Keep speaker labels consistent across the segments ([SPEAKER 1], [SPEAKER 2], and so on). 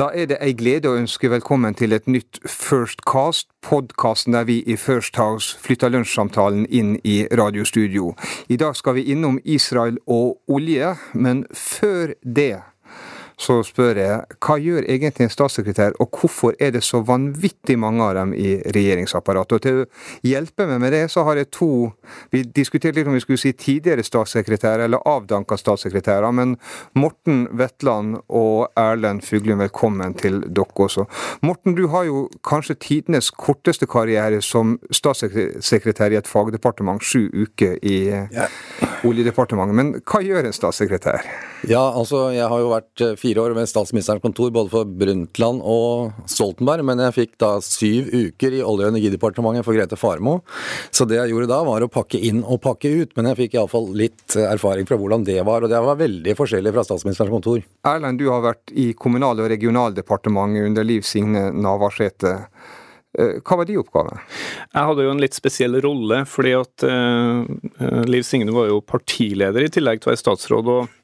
[SPEAKER 1] Da er det ei glede å ønske velkommen til et nytt First Cast, podkasten der vi i First House flytter lunsjsamtalen inn i radiostudio. I dag skal vi innom Israel og olje, men før det så spør jeg hva gjør egentlig en statssekretær, og hvorfor er det så vanvittig mange av dem i regjeringsapparatet? Og til å hjelpe meg med det, så har jeg to Vi diskuterte litt om vi skulle si tidligere statssekretærer eller avdanka statssekretærer, men Morten Wetland og Erlend Fuglum, velkommen til dere også. Morten, du har jo kanskje tidenes korteste karriere som statssekretær i et fagdepartement, sju uker i ja. Oljedepartementet. Men hva gjør en statssekretær?
[SPEAKER 2] Ja, altså jeg har jo vært fire fire år ved statsministerens kontor både for Brundtland og Stoltenberg, men jeg fikk da syv uker i Olje- og energidepartementet for Grete Farmo. Så det jeg gjorde da, var å pakke inn og pakke ut. Men jeg fikk iallfall litt erfaring fra hvordan det var, og det var veldig forskjellig fra statsministerens kontor.
[SPEAKER 1] Erlend, du har vært i Kommunal- og regionaldepartementet under Liv Signe Navarsete. Eh, hva var de oppgave?
[SPEAKER 3] Jeg hadde jo en litt spesiell rolle, fordi at uh, Liv Signe var jo partileder i tillegg til å være statsråd. og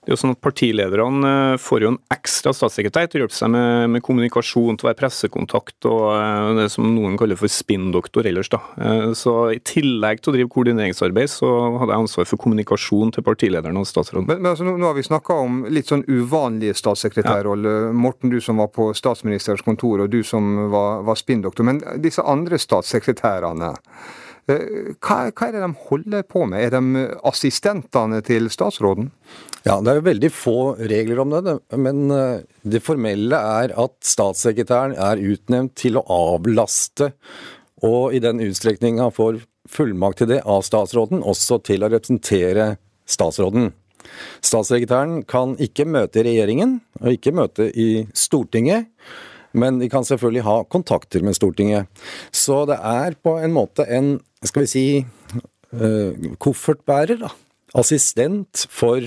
[SPEAKER 3] det er jo sånn at Partilederne eh, får jo en ekstra statssekretær til å hjelpe seg med, med, kommunikasjon, til å være pressekontakt og uh, det som noen kaller for spinndoktor ellers. da. Uh, så I tillegg til å drive koordineringsarbeid, så hadde jeg ansvar for kommunikasjon til partilederne og statsråden.
[SPEAKER 1] Men, men altså, nå, nå, har vi snakka om litt sånn uvanlige statssekretærroller. Ja. Morten, du som var på statsministerens kontor, og du som var, var spinndoktor. Men disse andre statssekretærene Eh, hva, hva, er det de holder på med? Er de assistentene til statsråden?
[SPEAKER 2] Ja, Det er jo veldig få regler om det, men eh, det formelle er at statssekretæren er utnevnt til å avlaste, og i den utstrekning han får fullmakt til det av statsråden, også til å representere statsråden. Statssekretæren kan ikke møte regjeringen, og ikke møte i Stortinget. Men de kan selvfølgelig ha kontakter med Stortinget. Så det er på en måte en, skal vi si, uh, koffertbærer, da. Assistent for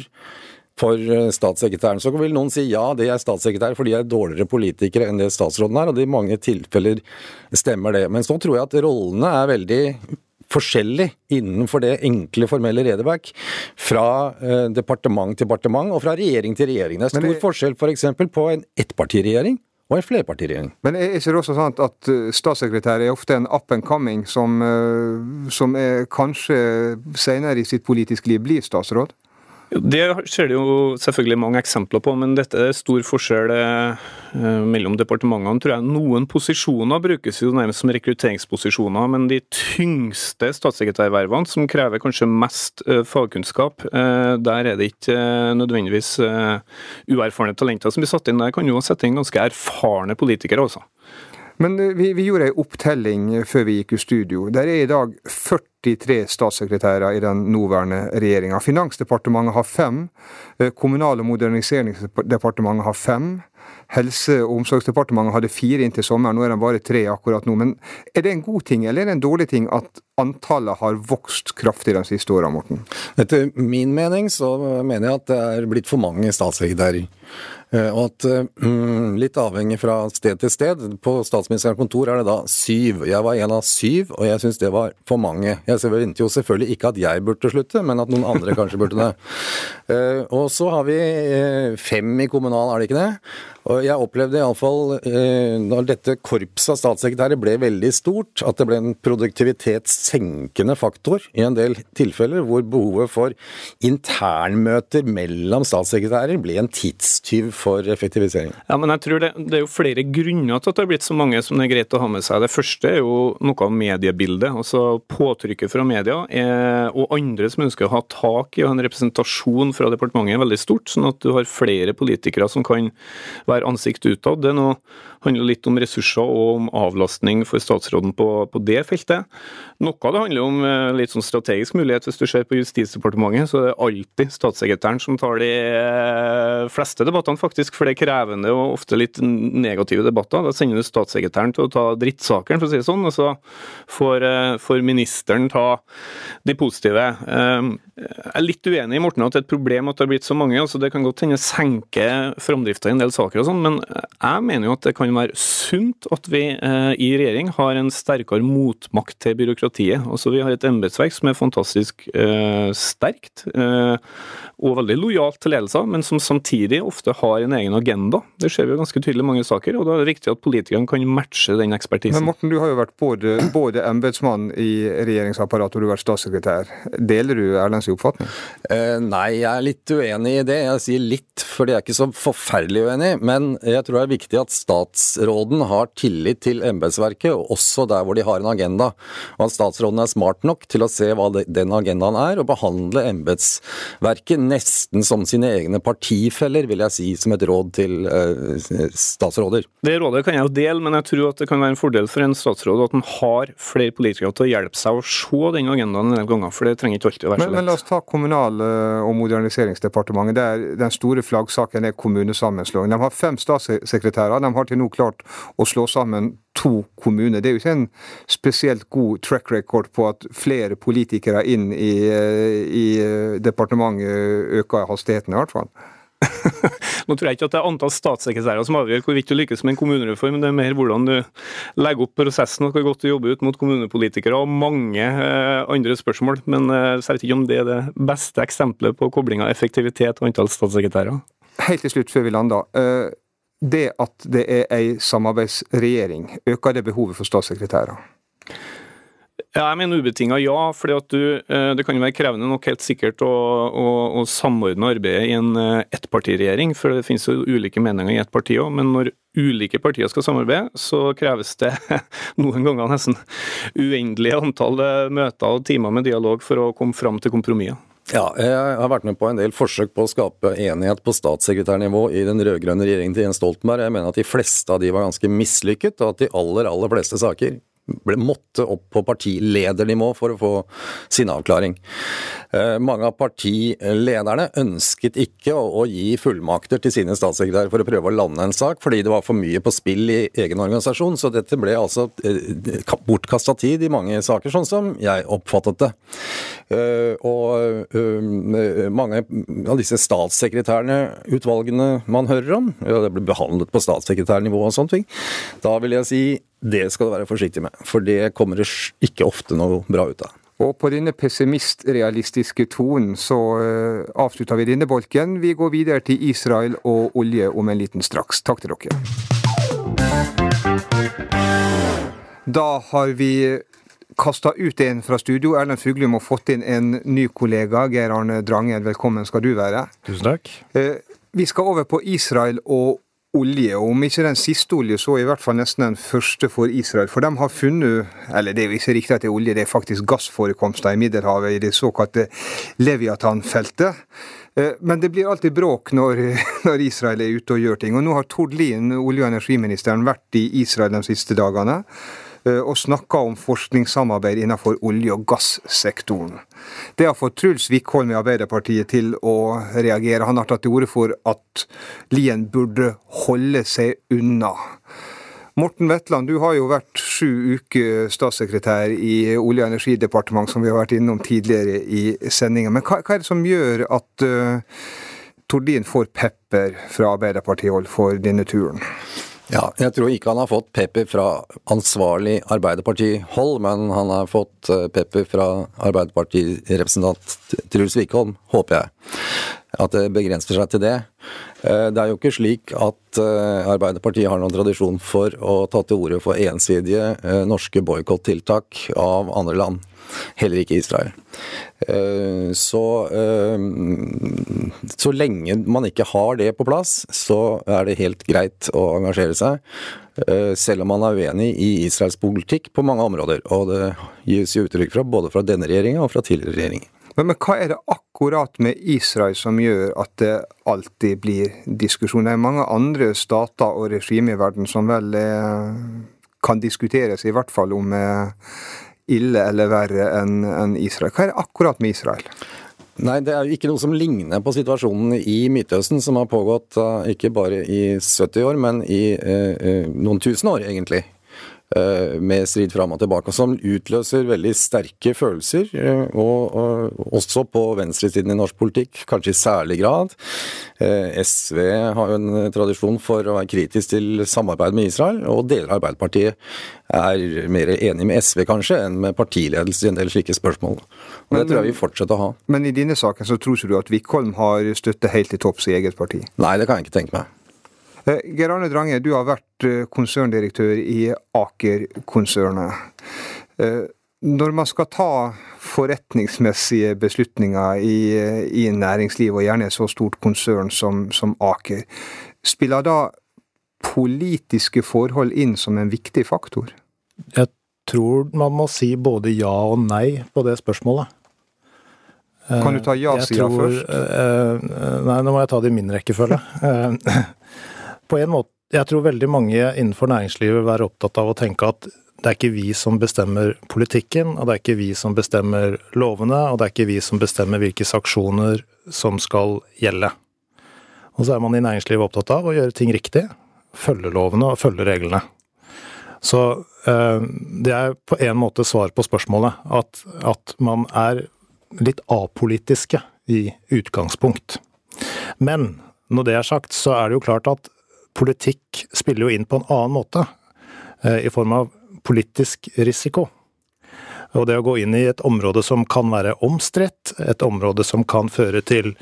[SPEAKER 2] for eh, statssekretæren. Så vil noen si ja, det er statssekretær fordi de er dårligere politikere enn det statsråden er, og det i mange tilfeller stemmer det. Men så tror jeg at rollene er veldig forskjellig innenfor det enkle, formelle redeverk fra eh, departement til departement og fra regjering til regjering. Det er stor det... forskjell f.eks. For på en ettpartiregjering og en flerpartiregjering.
[SPEAKER 1] Men er ikke det også sånn at eh, statssekretær er ofte en up and coming som, eh, som kanskje senere i sitt politiske liv blir statsråd?
[SPEAKER 3] Det ser det jo selvfølgelig mange eksempler på, men dette er stor forskjell eh, mellom departementene. tror jeg. Noen posisjoner brukes jo nærmest som rekrutteringsposisjoner, men de tyngste statssekretærvervene, som krever kanskje mest eh, fagkunnskap, eh, der er det ikke nødvendigvis uerfarne talenter som blir satt inn. Der kan jo sette inn ganske erfarne politikere også.
[SPEAKER 1] Men vi, vi gjorde ei opptelling før vi gikk i studio. Der er i dag 43 statssekretærer i den nåværende regjeringa. Finansdepartementet har fem. Eh, Kommunal- og moderniseringsdepartementet har fem. Helse- og omsorgsdepartementet hadde fire inntil sommeren, nå er de bare tre akkurat nå. Men er det en god ting, eller er det en dårlig ting at antallet har vokst kraftig de siste åra, Morten?
[SPEAKER 2] Etter min mening så mener jeg at det er blitt for mange statssekretærer. Eh, og at mm, Litt avhengig fra sted til sted. På statsministerens kontor er det da syv. Jeg var en av syv, og jeg syns det var for mange. Jeg venter jo selvfølgelig ikke at jeg burde slutte, men at noen andre kanskje burde det. Eh, og så har vi fem i kommunal, er det ikke det? Og jeg opplevde iallfall, eh, når dette korpset av statssekretærer ble veldig stort, at det ble en produktivitetssenkende faktor i en del tilfeller, hvor behovet for internmøter mellom statssekretærer ble en tidstyv for effektivisering.
[SPEAKER 3] Ja, men jeg tror det, det, er jo flere grunner til at det har blitt så mange som det er greit å ha med seg. Det første er jo noe av mediebildet. altså Påtrykket fra media er, og andre som ønsker å ha tak i og en representasjon fra departementet er veldig stort, sånn at du har flere politikere som kan være være ansikt utad. Det nå handler litt om ressurser og om avlastning for statsråden på, på det feltet. Noe av det handler om eh, litt sånn strategisk mulighet. Hvis du ser på Justisdepartementet, så er det alltid statssekretæren som tar de eh, fleste debattene, faktisk. For det er krevende og ofte litt negative debatter. Da sender du statssekretæren til å ta drittsakeren, for å si det sånn. Og så får, eh, får ministeren ta de positive. Ehm, jeg er litt uenig i Morten at det er et problem at det har blitt så mange. altså Det kan godt hende senke framdrifta i en del saker, og sånn, men jeg mener jo at det kan være sunt at vi eh, i regjering har en sterkere motmakt til byråkratiet. Altså Vi har et embetsverk som er fantastisk eh, sterkt eh, og veldig lojalt til ledelser, men som samtidig ofte har en egen agenda. Det ser vi jo ganske tydelig i mange saker, og da er det viktig at politikerne kan matche den ekspertisen.
[SPEAKER 1] Men Morten, du har jo vært både, både embetsmann i regjeringsapparatet og du har vært statssekretær. Deler du Erlends oppfatning?
[SPEAKER 2] Eh, nei, jeg er litt uenig i det. Jeg sier litt, for jeg er ikke så forferdelig uenig. Men jeg tror det er viktig at statsråden har tillit til embetsverket, også der hvor de har en agenda. Og at statsråden er smart nok til å se hva den agendaen er, og behandle embetsverket nesten som sine egne partifeller, vil jeg si, som et råd til uh, statsråder.
[SPEAKER 3] Det rådet kan jeg jo dele, men jeg tror at det kan være en fordel for en statsråd at han har flere politikere til å hjelpe seg å se den agendaen en del ganger, for det trenger ikke alltid å være
[SPEAKER 1] så lett. Men, men la oss ta Kommunal- og moderniseringsdepartementet, der den store flaggsaken er kommunesammenslåing. De har fem statssekretærer, de har til nå klart å slå sammen to kommuner. Det er jo ikke en spesielt god track record på at flere politikere inn i, i departementet øker hastigheten, i hvert fall.
[SPEAKER 3] Nå tror jeg ikke at det er antall statssekretærer som avgjør hvorvidt du lykkes med en kommunereform, det er mer hvordan du legger opp prosessen og hvor godt du jobber ut mot kommunepolitikere og mange eh, andre spørsmål. Men eh, jeg vet ikke om det er det beste eksempelet på kobling av effektivitet og antall statssekretærer.
[SPEAKER 1] Helt til slutt, før vi lander. Eh, det at det er ei samarbeidsregjering, øker det behovet for statssekretærer?
[SPEAKER 3] Jeg mener ubetinga ja. du, eh, Det kan jo være krevende nok helt sikkert å, å, å samordne arbeidet i en eh, ettpartiregjering, for det finnes jo ulike meninger i ett parti òg. Men når ulike partier skal samarbeide, så kreves det noen ganger nesten uendelige antall møter og timer med dialog for å komme fram til kompromisser.
[SPEAKER 2] Ja, jeg har vært med på en del forsøk på å skape enighet på statssekretærnivå i den rød-grønne regjeringen til Jens Stoltenberg. Jeg mener at de fleste av de var ganske mislykket, og at de aller, aller fleste saker ble måtte opp på partiledernivå for å få sin avklaring. Eh, mange av partilederne ønsket ikke å, gi fullmakter til sine statssekretærer for å prøve å lande en sak, fordi det var for mye på spill i egen organisasjon. Så dette ble altså eh, bortkasta tid i mange saker, sånn som jeg oppfattet det. Eh, og mange av disse statssekretærene, utvalgene man hører om, ja, det ble behandlet på statssekretærnivå og sånne ting, da vil jeg si det skal du være forsiktig med, for det kommer det ikke ofte noe bra ut av.
[SPEAKER 1] Og på denne pessimistrealistiske tonen så uh, avslutter vi denne bolken. Vi går videre til Israel og olje om en liten straks. Takk til dere. Da har vi kasta ut en fra studio. Erlend Fuglum har fått inn en ny kollega. Geir Arne Drangen, velkommen skal du være.
[SPEAKER 4] Tusen takk.
[SPEAKER 1] Uh, vi skal over på Israel og olje, og om ikke den siste olje, så i hvert fall nesten den første for Israel. For de har funnet Eller det er ikke riktig at det er olje, det er faktisk gassforekomster i Middelhavet, i det såkalte Leviathan-feltet. Eh, men det blir alltid bråk når, når, Israel er ute og gjør ting. Og nå har Tord Lien, olje- og energiministeren, vært i Israel de siste dagene. Eh, og snakka om forskningssamarbeid innenfor olje- og gassektoren. Det har fått Truls Wickholm i Arbeiderpartiet til å reagere. Han har tatt til orde for at Lien burde holde seg unna. Morten Wetland, du har jo vært sju uker statssekretær i Olje- og energidepartementet, som vi har vært innom tidligere i sendinga. Men hva, hva, er det som gjør at uh, Tordin får pepper fra Arbeiderpartiet for denne turen?
[SPEAKER 2] Ja, jeg tror ikke han har fått pepper fra ansvarlig Arbeiderparti-hold, men han har fått eh, pepper fra Arbeiderpartirepresentant Truls Wickholm, håper jeg. At det begrenser seg til det. Eh, det er jo ikke slik at eh, Arbeiderpartiet har noen tradisjon for å ta til orde for ensidige norske boikottiltak av andre land. Heller ikke Israel. Eh, så, eh, så lenge man ikke har det på plass, så er det helt greit å engasjere seg. Eh, selv om man er uenig i Israels politikk på mange områder. Og det gis jo uttrykk fra både fra denne regjeringa og fra tidligere regjeringer.
[SPEAKER 1] Men, men, hva er det akkurat med Israel som gjør at det alltid blir diskusjon? Det er mange andre stater og regimer i verden som vel eh, kan diskuteres, i hvert fall om ille eller verre enn Israel. Hva er det akkurat med Israel?
[SPEAKER 2] Nei, Det er jo ikke noe som ligner på situasjonen i Midtøsten, som har pågått uh, ikke bare i 70 år, men i uh, uh, noen tusen år, egentlig. Eh, med strid fram og tilbake, som utløser veldig sterke følelser. Eh, og, og også på venstresiden i norsk politikk, kanskje i særlig grad. Eh, SV har jo en tradisjon for å være kritisk til samarbeid med Israel, og deler av Arbeiderpartiet er mer enig med SV kanskje enn med partiledelse i en del slike spørsmål. Og Det tror jeg vi fortsetter å ha.
[SPEAKER 1] Men i denne saken så tror ikke du at Wickholm har støtte helt til topps i eget parti?
[SPEAKER 2] Nei, det kan jeg ikke tenke meg.
[SPEAKER 1] Eh, Geir Arne Drange, du har vært eh, konserndirektør i Aker-konsernet. Eh, når man skal ta forretningsmessige beslutninger i, i næringslivet, og gjerne et så stort konsern som, som Aker, spiller da politiske forhold inn som en viktig faktor?
[SPEAKER 4] Jeg tror man må si både ja og nei på det spørsmålet.
[SPEAKER 1] Kan du ta ja-sida først?
[SPEAKER 4] Nei, nå må jeg ta det i min rekkefølge. på en måte Jeg tror veldig mange innenfor næringslivet vil være opptatt av å tenke at det er ikke vi som bestemmer politikken, og det er ikke vi som bestemmer lovene, og det er ikke vi som bestemmer hvilke sanksjoner som skal gjelde. Og så er man i næringslivet opptatt av å gjøre ting riktig, følge lovene og følge reglene. Så eh, det er på en måte svar på spørsmålet, at, at man er litt apolitiske i utgangspunkt. Men når det er sagt, så er det jo klart at politikk spiller jo inn på en annen måte, eh, i form av politisk risiko. Og det å gå inn i et område som kan være omstridt, et område som kan føre til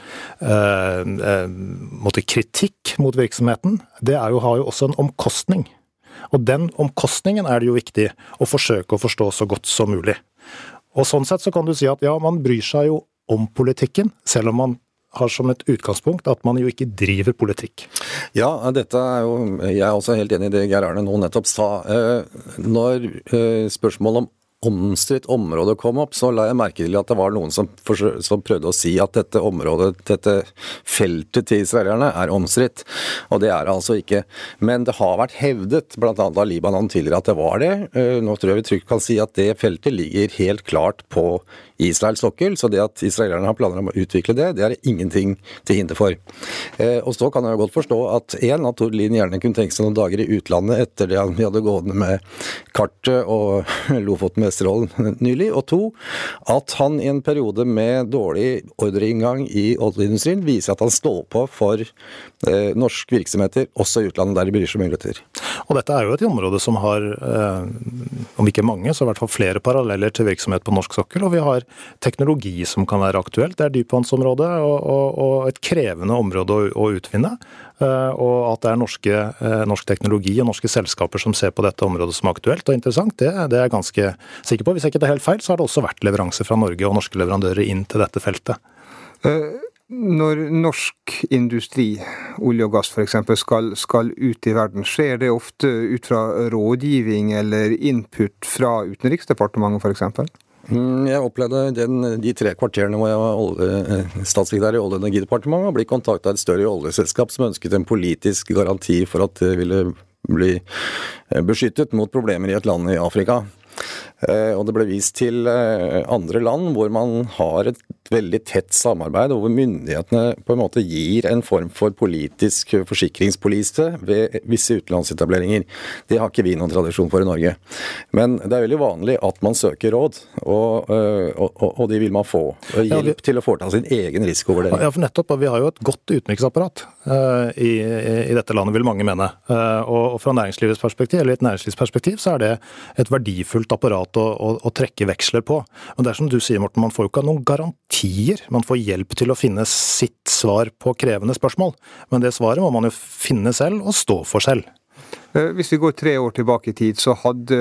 [SPEAKER 4] eh, eh, kritikk mot virksomheten, det jo, har jo også en omkostning. Og den omkostningen er det jo viktig å forsøke å forstå så godt som mulig. Og sånn sett så kan du si at ja, man bryr seg jo om politikken, selv om man har som et utgangspunkt at man jo ikke driver politikk.
[SPEAKER 2] Ja, dette er jo Jeg er også helt enig i det Geir Arne nå nettopp sa. Eh, når eh, spørsmålet om omstridt område kom opp, så la jeg merke til at det var noen som, som, prøvde å si at dette området, dette feltet til israelerne, er omstridt. Og det er det altså ikke. Men det har vært hevdet, bl.a. av Libanon tidligere, at det var det. Eh, nå tror jeg vi trygt kan si at det feltet ligger helt klart på Israels sokkel, så det at israelerne har planer om å utvikle det, det er ingenting til hinder for. Eh, og så kan jeg godt forstå at én, at Tord Lien gjerne kunne tenke seg noen dager i utlandet etter det vi hadde gående med kartet og Lofoten Vesterålen nylig, og to, at han i en periode med dårlig ordreinngang i oljeindustrien viser at han står på for eh, norske virksomheter, også i utlandet, der de bryr seg om muligheter.
[SPEAKER 4] Og dette er jo et område som har, eh, om ikke mange, så i hvert fall flere paralleller til virksomhet på norsk sokkel. og vi har teknologi som kan være aktuelt. Det er dypvannsområdet og, og, og, et krevende område å, å utvinne. Uh, og at det er norske, uh, norsk teknologi og norske selskaper som ser på dette området som aktuelt og interessant, det, det er jeg ganske sikker på. Hvis jeg ikke tar helt feil, så har det også vært leveranser fra Norge og norske leverandører inn til dette feltet.
[SPEAKER 1] Uh, når norsk industri, olje og gass f.eks., skal, skal ut i verden, skjer det ofte ut fra rådgivning eller input fra Utenriksdepartementet f.eks.?
[SPEAKER 2] Mm, jeg opplevde den, de tre kvarterene hvor jeg var eh, statssekretær i Olje- og energidepartementet, å bli kontakta av et større oljeselskap som ønsket en politisk garanti for at det ville bli eh, beskyttet mot problemer i et land i Afrika. Eh, og det ble vist til andre land hvor man har et veldig tett samarbeid, og hvor myndighetene på en måte gir en form for politisk forsikringspolise ved visse utenlandsetableringer. Det har ikke vi noen tradisjon for i Norge. Men det er veldig vanlig at man søker råd, og, og, og, og de vil man få. Hjelp ja, vi, til å foreta sin egen risikovurdering.
[SPEAKER 4] Ja, for nettopp. Vi har jo et godt utenriksapparat i, i, dette landet, vil mange mene. Og, og fra næringslivets perspektiv, eller et næringslivsperspektiv så er det et verdifullt apparat å, å, å trekke veksler på. Men det er som du sier, Morten, man får jo ikke noen garantier. Man får hjelp til å finne sitt svar på krevende spørsmål. Men det svaret må man jo finne selv, og stå for selv.
[SPEAKER 1] Eh, hvis vi går tre år tilbake i tid, så hadde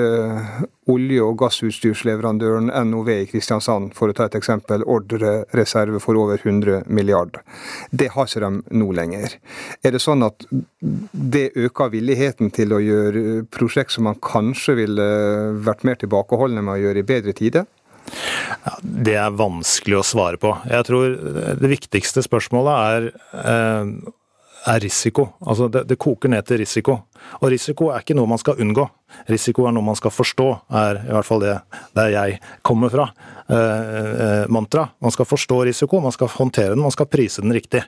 [SPEAKER 1] olje- og gassutstyrsleverandøren NOV i Kristiansand, for å ta et eksempel, ordrereserve for over 100 milliarder. Det har ikke de nå lenger. Er det sånn at det øker villigheten til å gjøre prosjekt som man kanskje ville vært mer tilbakeholdne med å gjøre i bedre tider?
[SPEAKER 4] Ja, det er vanskelig å svare på. Jeg tror det viktigste spørsmålet er, eh, er risiko. Altså det, det, koker ned til risiko. Og risiko er ikke noe man skal unngå. Risiko er noe man skal forstå, er i hvert fall det der jeg kommer fra. Eh, eh, mantra. Man skal forstå risiko, man skal håndtere den, man skal prise den riktig.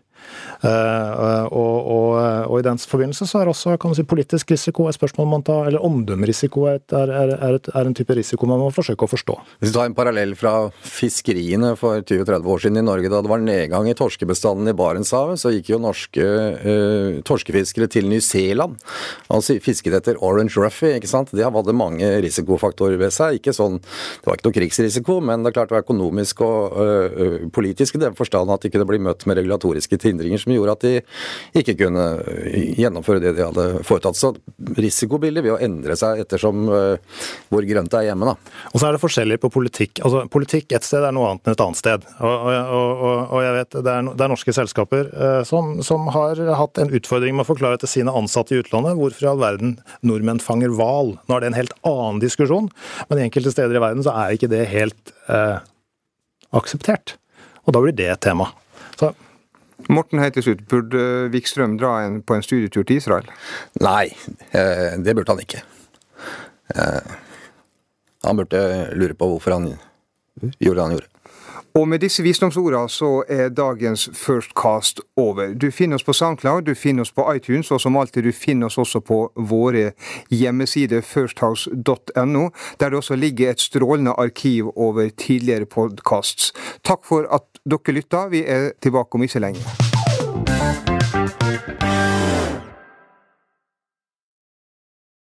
[SPEAKER 4] Uh, og, og, og, i den forbindelse så er også kan man si, politisk risiko et spørsmål man tar, eller omdømmerisiko er, er, er, er, en type risiko man må forsøke å forstå.
[SPEAKER 2] Hvis du tar en parallell fra fiskeriene for 20-30 år siden i Norge, da det var nedgang i torskebestanden i Barentshavet, så gikk jo norske uh, torskefiskere til Ny-Zealand. Altså fisket etter orange ruffy. ikke sant? De hadde mange risikofaktorer ved seg. ikke sånn, Det var ikke noe krigsrisiko, men det er klart det var økonomisk og uh, politisk i den forstand at de kunne bli møtt med regulatoriske ting hindringer som gjorde at de ikke kunne gjennomføre det de hadde foretatt. Så risikobildet vil jo endre seg ettersom uh, hvor grønt det er hjemme. Da.
[SPEAKER 4] Og så er det forskjellig på politikk. Altså, Politikk et sted er noe annet enn et annet sted. Og, og, og, og jeg vet det er, det er norske selskaper uh, som, som, har hatt en utfordring med å forklare til sine ansatte i utlandet hvorfor i all verden nordmenn fanger hval. Nå er det en helt annen diskusjon, men enkelte steder i verden så er ikke det helt eh, akseptert. Og da blir det et tema. Så
[SPEAKER 1] Morten, helt til slutt. Burde Wikstrøm dra en, på en studietur til Israel?
[SPEAKER 2] Nei, eh, det burde han ikke. Eh, han burde lure på hvorfor han gjorde det han gjorde.
[SPEAKER 1] Og med disse visdomsordene så er dagens First Cast over. Du finner oss på SoundCloud, du finner oss på iTunes, og som alltid, du finner oss også på våre hjemmesider firsthouse.no, der det også ligger et strålende arkiv over tidligere podcasts. Takk for at dere lytta. Vi er tilbake om ikke lenge.